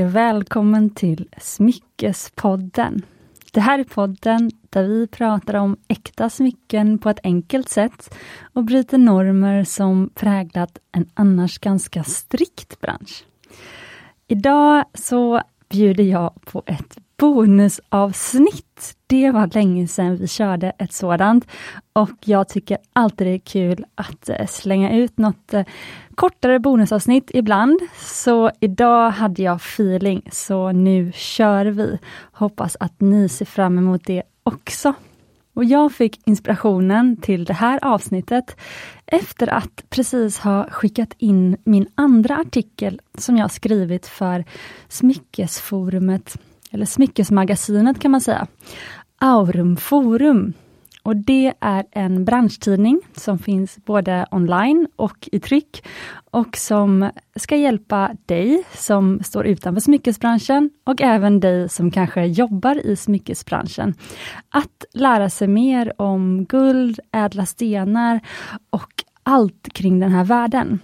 välkommen till Smyckespodden. Det här är podden där vi pratar om äkta smycken på ett enkelt sätt och bryter normer som präglat en annars ganska strikt bransch. Idag så bjuder jag på ett bonusavsnitt. Det var länge sedan vi körde ett sådant och jag tycker alltid det är kul att eh, slänga ut något eh, kortare bonusavsnitt ibland. Så idag hade jag feeling, så nu kör vi. Hoppas att ni ser fram emot det också. Och jag fick inspirationen till det här avsnittet efter att precis ha skickat in min andra artikel som jag skrivit för Smyckesforumet, eller Smyckesmagasinet kan man säga, Aurum Forum. Och det är en branschtidning som finns både online och i tryck och som ska hjälpa dig som står utanför smyckesbranschen och även dig som kanske jobbar i smyckesbranschen att lära sig mer om guld, ädla stenar och allt kring den här världen.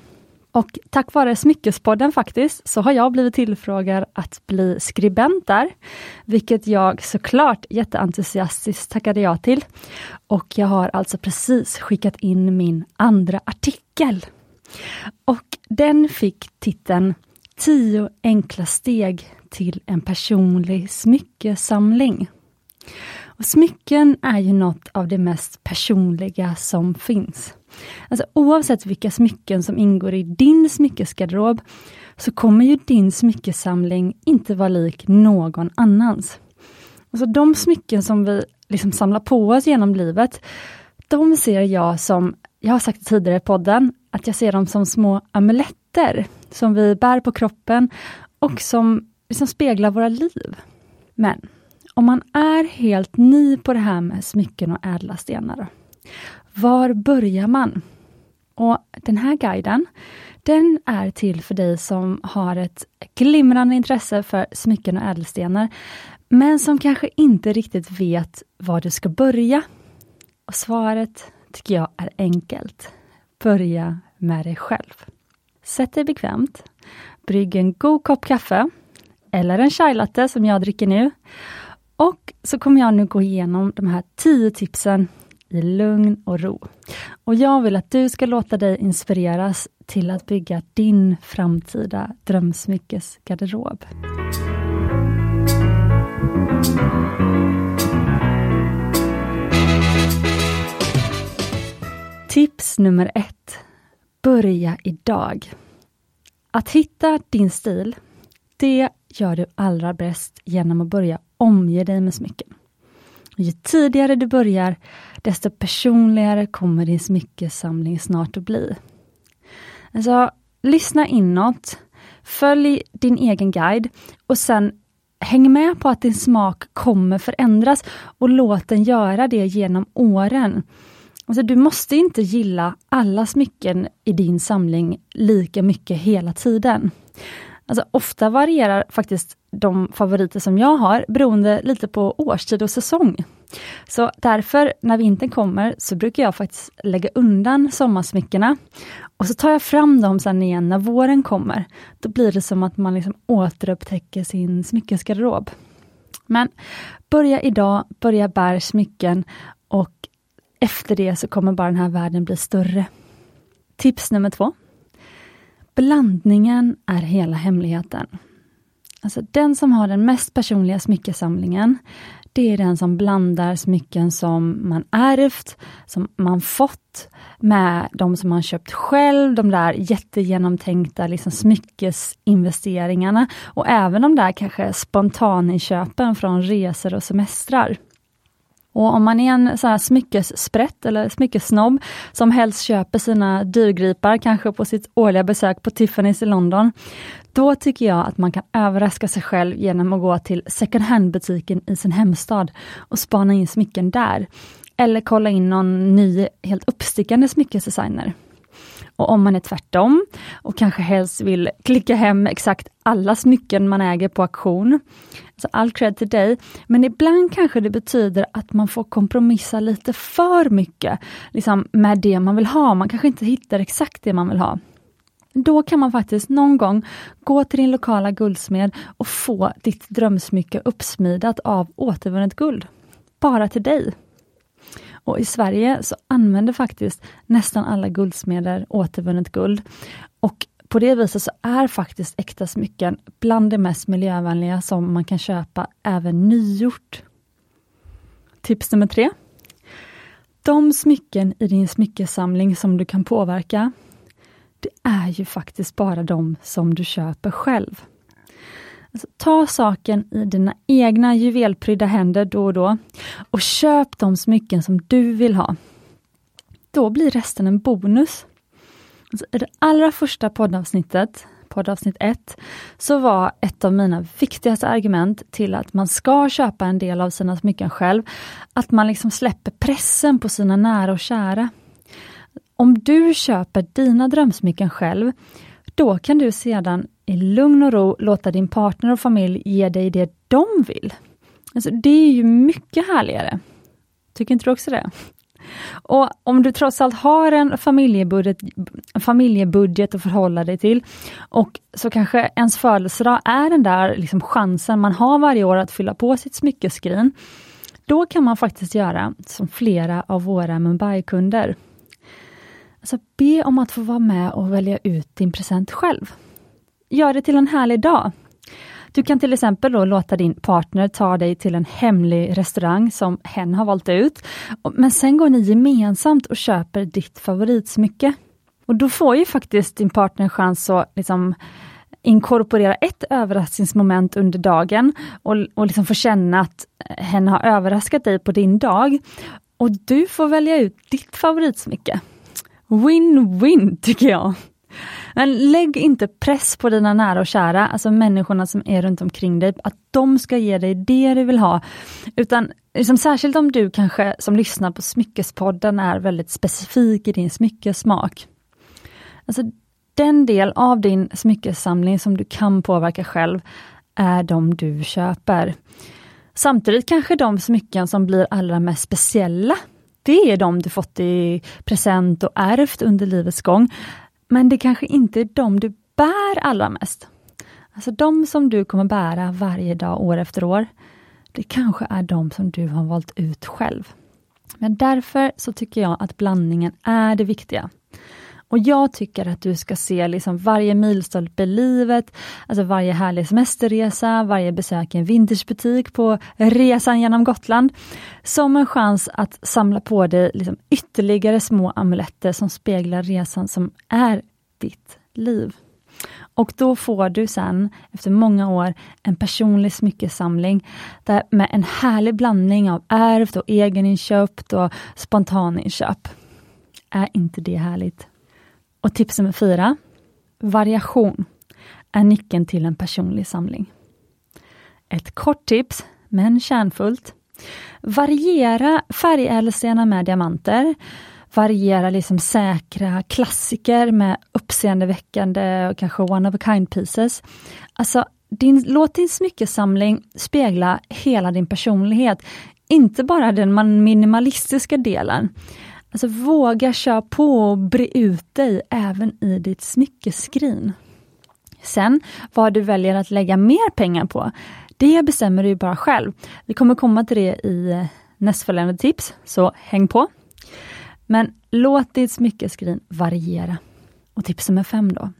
Och tack vare Smyckespodden faktiskt, så har jag blivit tillfrågad att bli skribent där, vilket jag såklart jätteentusiastiskt tackade ja till. Och jag har alltså precis skickat in min andra artikel. Och den fick titeln 10 enkla steg till en personlig smyckesamling. Och smycken är ju något av det mest personliga som finns. Alltså oavsett vilka smycken som ingår i din smyckesgarderob, så kommer ju din smyckesamling inte vara lik någon annans. Alltså de smycken som vi liksom samlar på oss genom livet, de ser jag som, jag har sagt tidigare i podden, att jag ser dem som små amuletter som vi bär på kroppen och som liksom speglar våra liv. Men om man är helt ny på det här med smycken och ädla stenar, var börjar man? Och Den här guiden, den är till för dig som har ett glimrande intresse för smycken och ädelstenar, men som kanske inte riktigt vet var du ska börja. Och svaret tycker jag är enkelt. Börja med dig själv. Sätt dig bekvämt, brygg en god kopp kaffe, eller en chai latte som jag dricker nu. Och så kommer jag nu gå igenom de här tio tipsen i lugn och ro. Och jag vill att du ska låta dig inspireras till att bygga din framtida drömsmyckesgarderob. Tips nummer ett. Börja idag. Att hitta din stil, det gör du allra bäst genom att börja omge dig med smycken. Ju tidigare du börjar, desto personligare kommer din smyckesamling snart att bli. Alltså, lyssna inåt, följ din egen guide och sen häng med på att din smak kommer förändras och låt den göra det genom åren. Alltså, du måste inte gilla alla smycken i din samling lika mycket hela tiden. Alltså, ofta varierar faktiskt de favoriter som jag har beroende lite på årstid och säsong. Så därför, när vintern kommer, så brukar jag faktiskt lägga undan sommarsmyckena och så tar jag fram dem sen igen när våren kommer. Då blir det som att man liksom återupptäcker sin smyckesgarderob. Men börja idag, börja bär smycken och efter det så kommer bara den här världen bli större. Tips nummer två. Blandningen är hela hemligheten. Alltså den som har den mest personliga smyckesamlingen, det är den som blandar smycken som man ärvt, som man fått, med de som man köpt själv, de där jättegenomtänkta liksom smyckesinvesteringarna och även de där kanske spontaninköpen från resor och semestrar. Och om man är en sån här smyckessprätt eller smyckesnobb som helst köper sina dyrgripar, kanske på sitt årliga besök på Tiffany's i London, då tycker jag att man kan överraska sig själv genom att gå till second hand-butiken i sin hemstad och spana in smycken där. Eller kolla in någon ny, helt uppstickande smyckesdesigner. Och om man är tvärtom och kanske helst vill klicka hem exakt alla smycken man äger på auktion. Alltså all cred till dig. Men ibland kanske det betyder att man får kompromissa lite för mycket liksom med det man vill ha. Man kanske inte hittar exakt det man vill ha. då kan man faktiskt någon gång gå till din lokala guldsmed och få ditt drömsmycke uppsmidat av återvunnet guld. Bara till dig. Och I Sverige så använder faktiskt nästan alla guldsmeder återvunnet guld. Och på det viset så är faktiskt äkta smycken bland det mest miljövänliga som man kan köpa även nygjort. Tips nummer tre. De smycken i din smyckesamling som du kan påverka, det är ju faktiskt bara de som du köper själv. Alltså, ta saken i dina egna juvelprydda händer då och då och köp de smycken som du vill ha. Då blir resten en bonus. Alltså, I det allra första poddavsnittet, poddavsnitt 1, så var ett av mina viktigaste argument till att man ska köpa en del av sina smycken själv, att man liksom släpper pressen på sina nära och kära. Om du köper dina drömsmycken själv, då kan du sedan i lugn och ro låta din partner och familj ge dig det de vill. Alltså, det är ju mycket härligare. Tycker inte du också det? Och om du trots allt har en familjebudget, familjebudget att förhålla dig till och så kanske ens födelsedag är den där liksom chansen man har varje år att fylla på sitt smyckeskrin. Då kan man faktiskt göra som flera av våra Mumbai-kunder. Alltså be om att få vara med och välja ut din present själv. Gör det till en härlig dag. Du kan till exempel då låta din partner ta dig till en hemlig restaurang som hen har valt ut. Men sen går ni gemensamt och köper ditt favoritsmycke. Och då får ju faktiskt din partner chans att liksom inkorporera ett överraskningsmoment under dagen och, och liksom få känna att eh, hen har överraskat dig på din dag. Och du får välja ut ditt favoritsmycke. Win-win tycker jag. Men lägg inte press på dina nära och kära, alltså människorna som är runt omkring dig, att de ska ge dig det du vill ha. Utan liksom, särskilt om du kanske som lyssnar på Smyckespodden är väldigt specifik i din smyckesmak. Alltså, den del av din smyckessamling som du kan påverka själv är de du köper. Samtidigt kanske de smycken som blir allra mest speciella det är de du fått i present och ärvt under livets gång. Men det kanske inte är de du bär allra mest. Alltså de som du kommer bära varje dag, år efter år. Det kanske är de som du har valt ut själv. Men därför så tycker jag att blandningen är det viktiga. Och jag tycker att du ska se liksom varje milstolpe i livet, alltså varje härlig semesterresa, varje besök i en vintagebutik på resan genom Gotland, som en chans att samla på dig liksom ytterligare små amuletter som speglar resan som är ditt liv. Och då får du sen, efter många år, en personlig smyckesamling där med en härlig blandning av ärvt och egeninköpt och spontaninköp. Är inte det härligt? Och tips nummer fyra. Variation är nyckeln till en personlig samling. Ett kort tips, men kärnfullt. Variera färgädelstenar med diamanter. Variera liksom säkra klassiker med uppseendeväckande och kanske one of a kind pieces. Alltså, din, låt din smyckesamling spegla hela din personlighet, inte bara den minimalistiska delen. Alltså våga köra på och bre ut dig även i ditt smyckeskrin. Sen, vad du väljer att lägga mer pengar på, det bestämmer du bara själv. Vi kommer komma till det i eh, nästföljande tips, så häng på. Men låt ditt smyckeskrin variera. Och tips nummer fem då.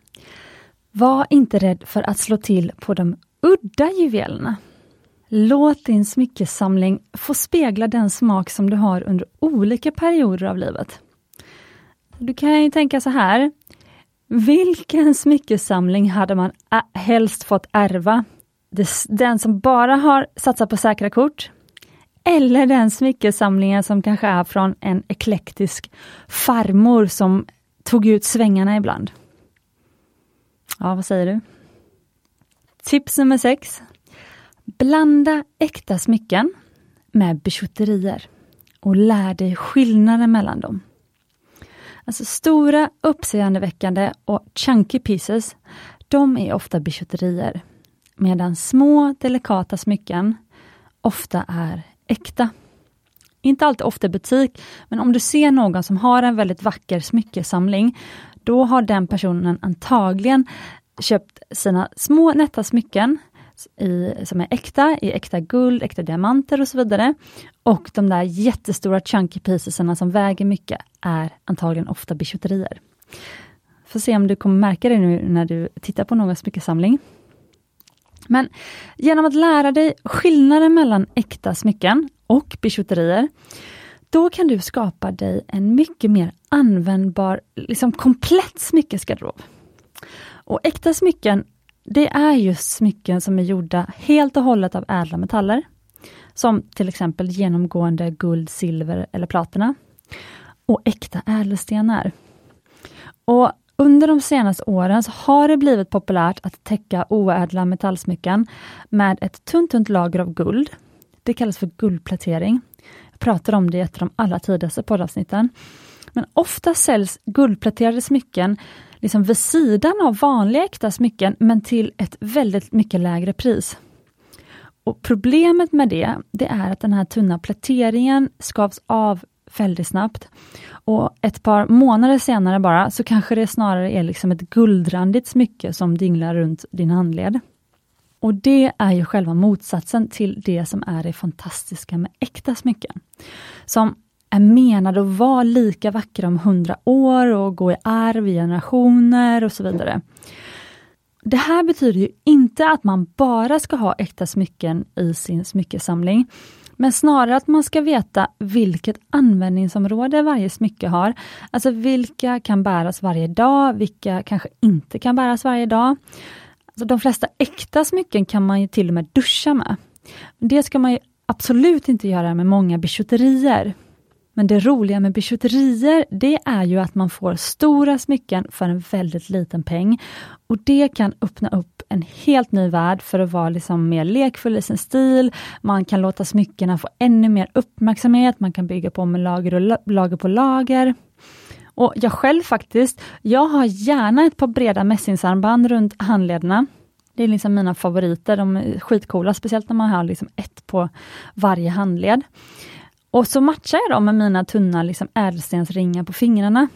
Var inte rädd för att slå till på de udda juvelerna. Låt din smyckesamling få spegla den smak som du har under olika perioder av livet. Du kan ju tänka så här. Vilken smyckesamling hade man helst fått ärva? Den som bara har satsat på säkra kort? Eller den smyckesamlingen som kanske är från en eklektisk farmor som tog ut svängarna ibland? Ja, vad säger du? Tips nummer sex. Blanda äkta smycken med bijouterier och lär dig skillnaden mellan dem. Alltså stora, uppseendeväckande och chunky pieces, de är ofta bijouterier, medan små, delikata smycken ofta är äkta. Inte alltid ofta i butik, men om du ser någon som har en väldigt vacker smyckesamling, då har den personen antagligen köpt sina små nätta smycken i, som är äkta, i äkta guld, äkta diamanter och så vidare. Och de där jättestora chunky piecesarna som väger mycket är antagligen ofta bijouterier. Får se om du kommer märka det nu när du tittar på någon smyckesamling. Men genom att lära dig skillnaden mellan äkta smycken och bijouterier, då kan du skapa dig en mycket mer användbar, liksom komplett smyckesgarderob. Och äkta smycken, det är just smycken som är gjorda helt och hållet av ädla metaller. Som till exempel genomgående guld, silver eller platina. Och äkta ädelstenar. Och under de senaste åren så har det blivit populärt att täcka oädla metallsmycken med ett tunt, tunt lager av guld. Det kallas för guldplätering. Jag pratade om det i ett av de allra tidigaste poddavsnitten. Men ofta säljs guldpläterade smycken liksom vid sidan av vanliga äkta smycken, men till ett väldigt mycket lägre pris. Och Problemet med det, det är att den här tunna pläteringen skavs av väldigt snabbt. Och ett par månader senare bara, så kanske det snarare är liksom ett guldrandigt smycke som dinglar runt din handled. Och det är ju själva motsatsen till det som är det fantastiska med äkta smycken. Som är menade att vara lika vackra om hundra år och gå i arv i generationer och så vidare. Det här betyder ju inte att man bara ska ha äkta smycken i sin smyckesamling, men snarare att man ska veta vilket användningsområde varje smycke har. Alltså vilka kan bäras varje dag, vilka kanske inte kan bäras varje dag. Alltså de flesta äkta smycken kan man ju till och med duscha med. Det ska man absolut inte göra med många bijouterier. Men det roliga med bijouterier, det är ju att man får stora smycken för en väldigt liten peng. Och det kan öppna upp en helt ny värld för att vara liksom mer lekfull i sin stil. Man kan låta smyckena få ännu mer uppmärksamhet, man kan bygga på med lager och lager på lager. Och jag själv faktiskt, jag har gärna ett par breda mässingsarmband runt handlederna. Det är liksom mina favoriter, de är skitcoola, speciellt när man har liksom ett på varje handled. Och så matchar jag dem med mina tunna liksom ädelstensringar på fingrarna.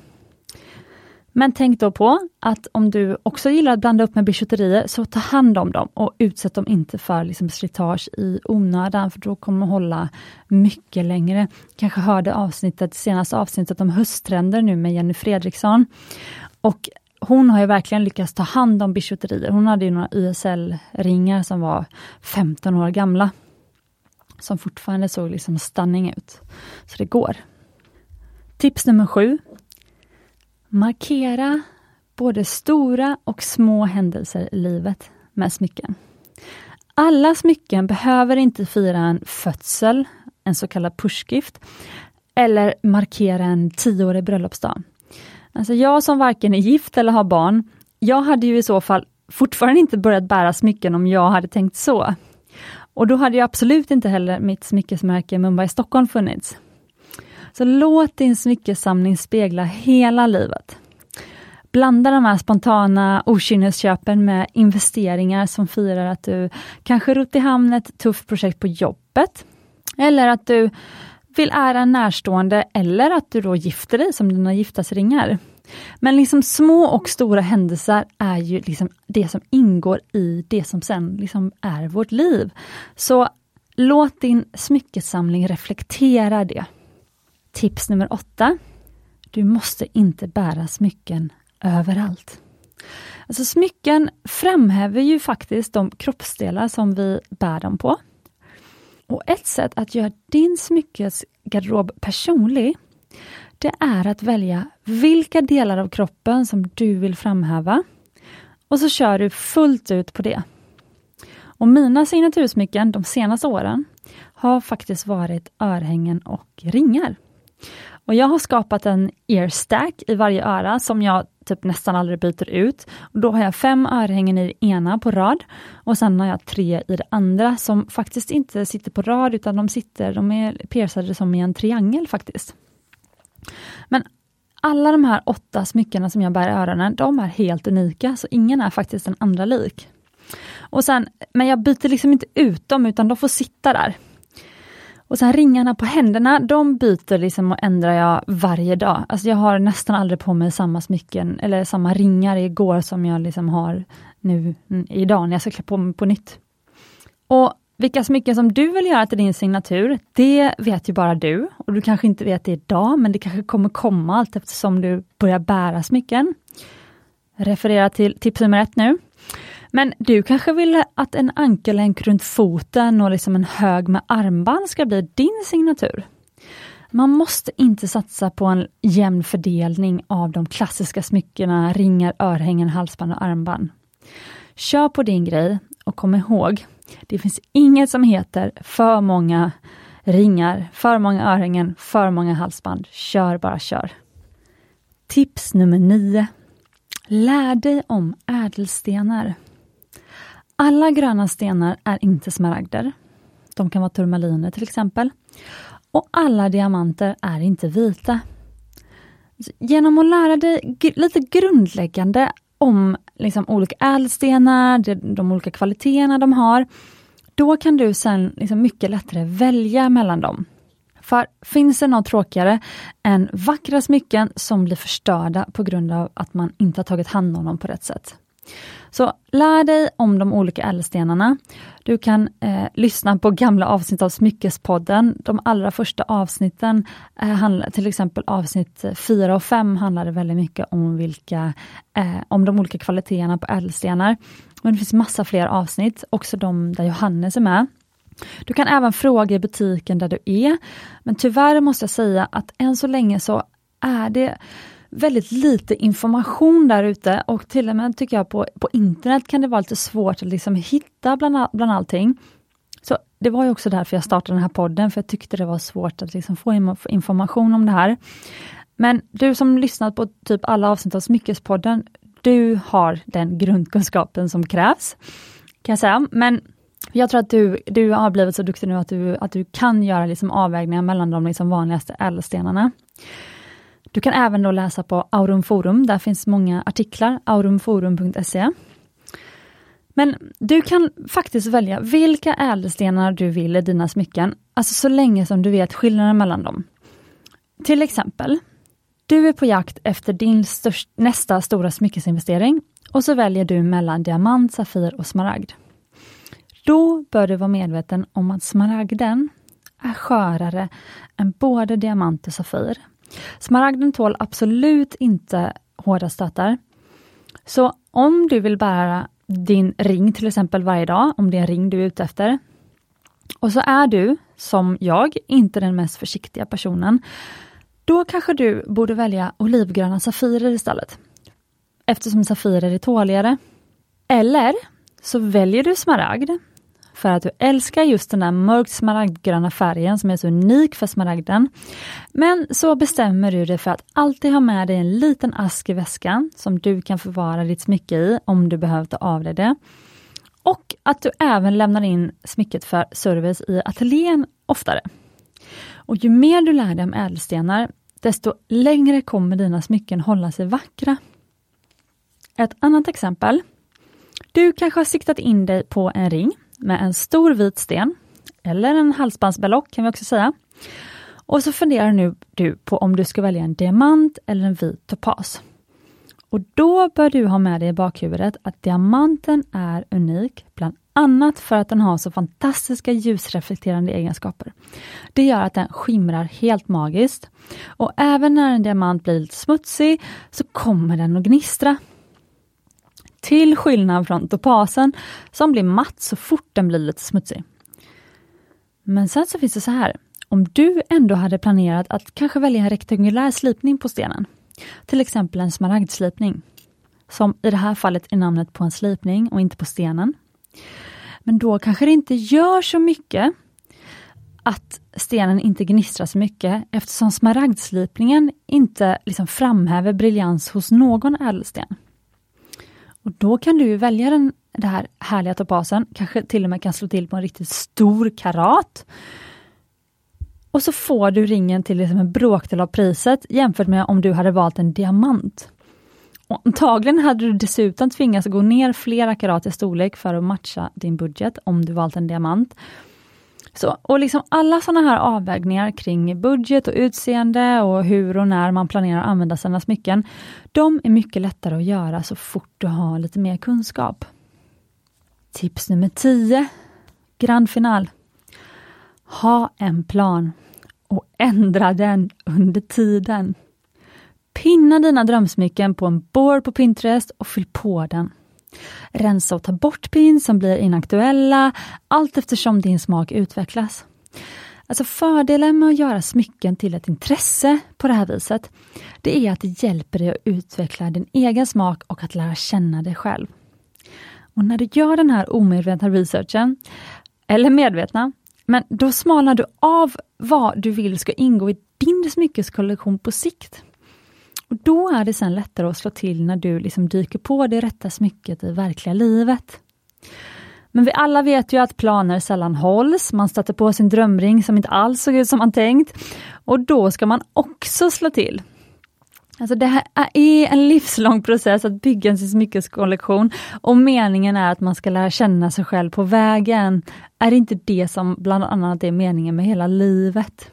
Men tänk då på att om du också gillar att blanda upp med bijouterier, så ta hand om dem och utsätt dem inte för liksom slitage i onödan, för då kommer de hålla mycket längre. Kanske hörde avsnittet, senaste avsnittet om hösttrender nu med Jenny Fredriksson. Och hon har ju verkligen lyckats ta hand om bijouterier. Hon hade ju några YSL-ringar som var 15 år gamla som fortfarande såg liksom stunning ut. Så det går. Tips nummer sju. Markera både stora och små händelser i livet med smycken. Alla smycken behöver inte fira en födsel, en så kallad pushgift, eller markera en tioårig bröllopsdag. Alltså jag som varken är gift eller har barn, jag hade ju i så fall fortfarande inte börjat bära smycken om jag hade tänkt så. Och då hade ju absolut inte heller mitt smyckesmärke Mumbai Stockholm funnits. Så låt din smyckesamling spegla hela livet. Blanda de här spontana okynnesköpen med investeringar som firar att du kanske rott i hamn ett tufft projekt på jobbet. Eller att du vill ära en närstående eller att du då gifter dig som dina giftasringar. Men liksom små och stora händelser är ju liksom det som ingår i det som sen liksom är vårt liv. Så låt din smyckesamling reflektera det. Tips nummer åtta. Du måste inte bära smycken överallt. Alltså smycken framhäver ju faktiskt de kroppsdelar som vi bär dem på. Och ett sätt att göra din smyckesgarderob personlig, det är att välja vilka delar av kroppen som du vill framhäva. Och så kör du fullt ut på det. Och mina signatursmycken de senaste åren har faktiskt varit örhängen och ringar. Och Jag har skapat en ear stack i varje öra som jag typ nästan aldrig byter ut. Och då har jag fem örhängen i det ena på rad och sen har jag tre i det andra som faktiskt inte sitter på rad utan de sitter, de är piercade som i en triangel faktiskt. Men alla de här åtta smyckena som jag bär i öronen, de är helt unika, så ingen är faktiskt den andra lik. Och sen, men jag byter liksom inte ut dem, utan de får sitta där. Och sen ringarna på händerna, de byter liksom och ändrar jag varje dag. Alltså jag har nästan aldrig på mig samma smycken eller samma ringar igår som jag liksom har nu idag när jag ska klä på mig på nytt. Och vilka smycken som du vill göra till din signatur, det vet ju bara du. Och du kanske inte vet det idag, men det kanske kommer komma allt eftersom du börjar bära smycken. Referera till tips nummer ett nu. Men du kanske vill att en ankelänk runt foten och liksom en hög med armband ska bli din signatur. Man måste inte satsa på en jämn fördelning av de klassiska smyckena, ringar, örhängen, halsband och armband. Kör på din grej och kom ihåg, det finns inget som heter för många ringar, för många örhängen, för många halsband. Kör bara kör. Tips nummer 9. Lär dig om ädelstenar. Alla gröna stenar är inte smaragder. De kan vara turmaliner till exempel. Och alla diamanter är inte vita. Genom att lära dig lite grundläggande om liksom olika ädelstenar, de olika kvaliteterna de har, då kan du sen liksom mycket lättare välja mellan dem. För finns det något tråkigare än vackra smycken som blir förstörda på grund av att man inte har tagit hand om dem på rätt sätt? Så lär dig om de olika ädelstenarna. Du kan eh, lyssna på gamla avsnitt av Smyckespodden. De allra första avsnitten, eh, handla, till exempel avsnitt 4 och 5, handlade väldigt mycket om, vilka, eh, om de olika kvaliteterna på ädelstenar. Men det finns massa fler avsnitt, också de där Johannes är med. Du kan även fråga i butiken där du är, men tyvärr måste jag säga att än så länge så är det väldigt lite information där ute och till och med tycker jag på, på internet kan det vara lite svårt att liksom hitta bland, bland allting. Så Det var ju också därför jag startade den här podden, för jag tyckte det var svårt att liksom få information om det här. Men du som lyssnat på typ alla avsnitt av Smyckespodden, du har den grundkunskapen som krävs, kan jag säga. Men jag tror att du, du har blivit så duktig nu att du, att du kan göra liksom avvägningar mellan de liksom vanligaste ädelstenarna. Du kan även då läsa på Aurum Forum, där finns många artiklar, aurumforum.se. Men du kan faktiskt välja vilka ädelstenar du vill i dina smycken, alltså så länge som du vet skillnaden mellan dem. Till exempel, du är på jakt efter din störst, nästa stora smyckesinvestering och så väljer du mellan diamant, safir och smaragd. Då bör du vara medveten om att smaragden är skörare än både diamant och safir. Smaragden tål absolut inte hårda stötar. Så om du vill bära din ring till exempel varje dag, om det är en ring du är ute efter, och så är du, som jag, inte den mest försiktiga personen, då kanske du borde välja olivgröna safirer istället. Eftersom safirer är tåligare. Eller så väljer du smaragd för att du älskar just den där mörkt smaragdgröna färgen som är så unik för smaragden. Men så bestämmer du dig för att alltid ha med dig en liten ask i väskan som du kan förvara ditt smycke i om du behöver ta av dig det. Och att du även lämnar in smycket för service i ateljén oftare. Och ju mer du lär dig om ädelstenar, desto längre kommer dina smycken hålla sig vackra. Ett annat exempel. Du kanske har siktat in dig på en ring med en stor vit sten, eller en halsbandsberlock kan vi också säga. Och så funderar nu du på om du ska välja en diamant eller en vit topas. Och då bör du ha med dig i bakhuvudet att diamanten är unik, bland annat för att den har så fantastiska ljusreflekterande egenskaper. Det gör att den skimrar helt magiskt. Och även när en diamant blir lite smutsig så kommer den att gnistra. Till skillnad från topasen som blir matt så fort den blir lite smutsig. Men sen så finns det så här. Om du ändå hade planerat att kanske välja en rektangulär slipning på stenen, till exempel en smaragdslipning, som i det här fallet är namnet på en slipning och inte på stenen. Men då kanske det inte gör så mycket att stenen inte gnistrar så mycket eftersom smaragdslipningen inte liksom framhäver briljans hos någon ädelsten. Och Då kan du välja den, den här härliga topasen, kanske till och med kan slå till på en riktigt stor karat. Och så får du ringen till liksom en bråkdel av priset jämfört med om du hade valt en diamant. Och antagligen hade du dessutom tvingats gå ner flera karat i storlek för att matcha din budget om du valt en diamant. Så, och liksom alla sådana här avvägningar kring budget och utseende och hur och när man planerar att använda sina smycken, de är mycket lättare att göra så fort du har lite mer kunskap. Tips nummer 10. Grand final. Ha en plan och ändra den under tiden. Pinna dina drömsmycken på en board på Pinterest och fyll på den. Rensa och ta bort pins som blir inaktuella allt eftersom din smak utvecklas. Alltså fördelen med att göra smycken till ett intresse på det här viset, det är att det hjälper dig att utveckla din egen smak och att lära känna dig själv. Och när du gör den här omedvetna researchen, eller medvetna, men då smalnar du av vad du vill ska ingå i din smyckeskollektion på sikt. Och Då är det sen lättare att slå till när du liksom dyker på det rätta smycket i verkliga livet. Men vi alla vet ju att planer sällan hålls, man stöter på sin drömring som inte alls såg ut som man tänkt. Och då ska man också slå till. Alltså det här är en livslång process att bygga en smyckeskollektion och meningen är att man ska lära känna sig själv på vägen. Är det inte det som bland annat är meningen med hela livet?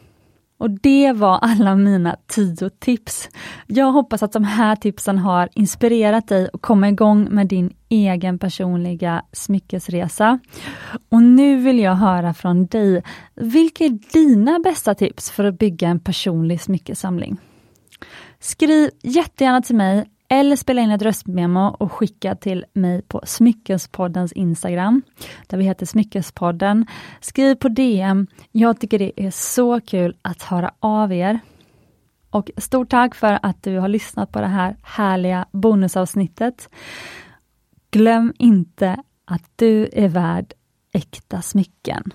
Och det var alla mina tio tips. Jag hoppas att de här tipsen har inspirerat dig att komma igång med din egen personliga smyckesresa. Och nu vill jag höra från dig, vilka är dina bästa tips för att bygga en personlig smyckesamling? Skriv jättegärna till mig eller spela in ett röstmemo och skicka till mig på Smyckespoddens Instagram, där vi heter Smyckespodden. Skriv på DM. Jag tycker det är så kul att höra av er. Och stort tack för att du har lyssnat på det här härliga bonusavsnittet. Glöm inte att du är värd äkta smycken.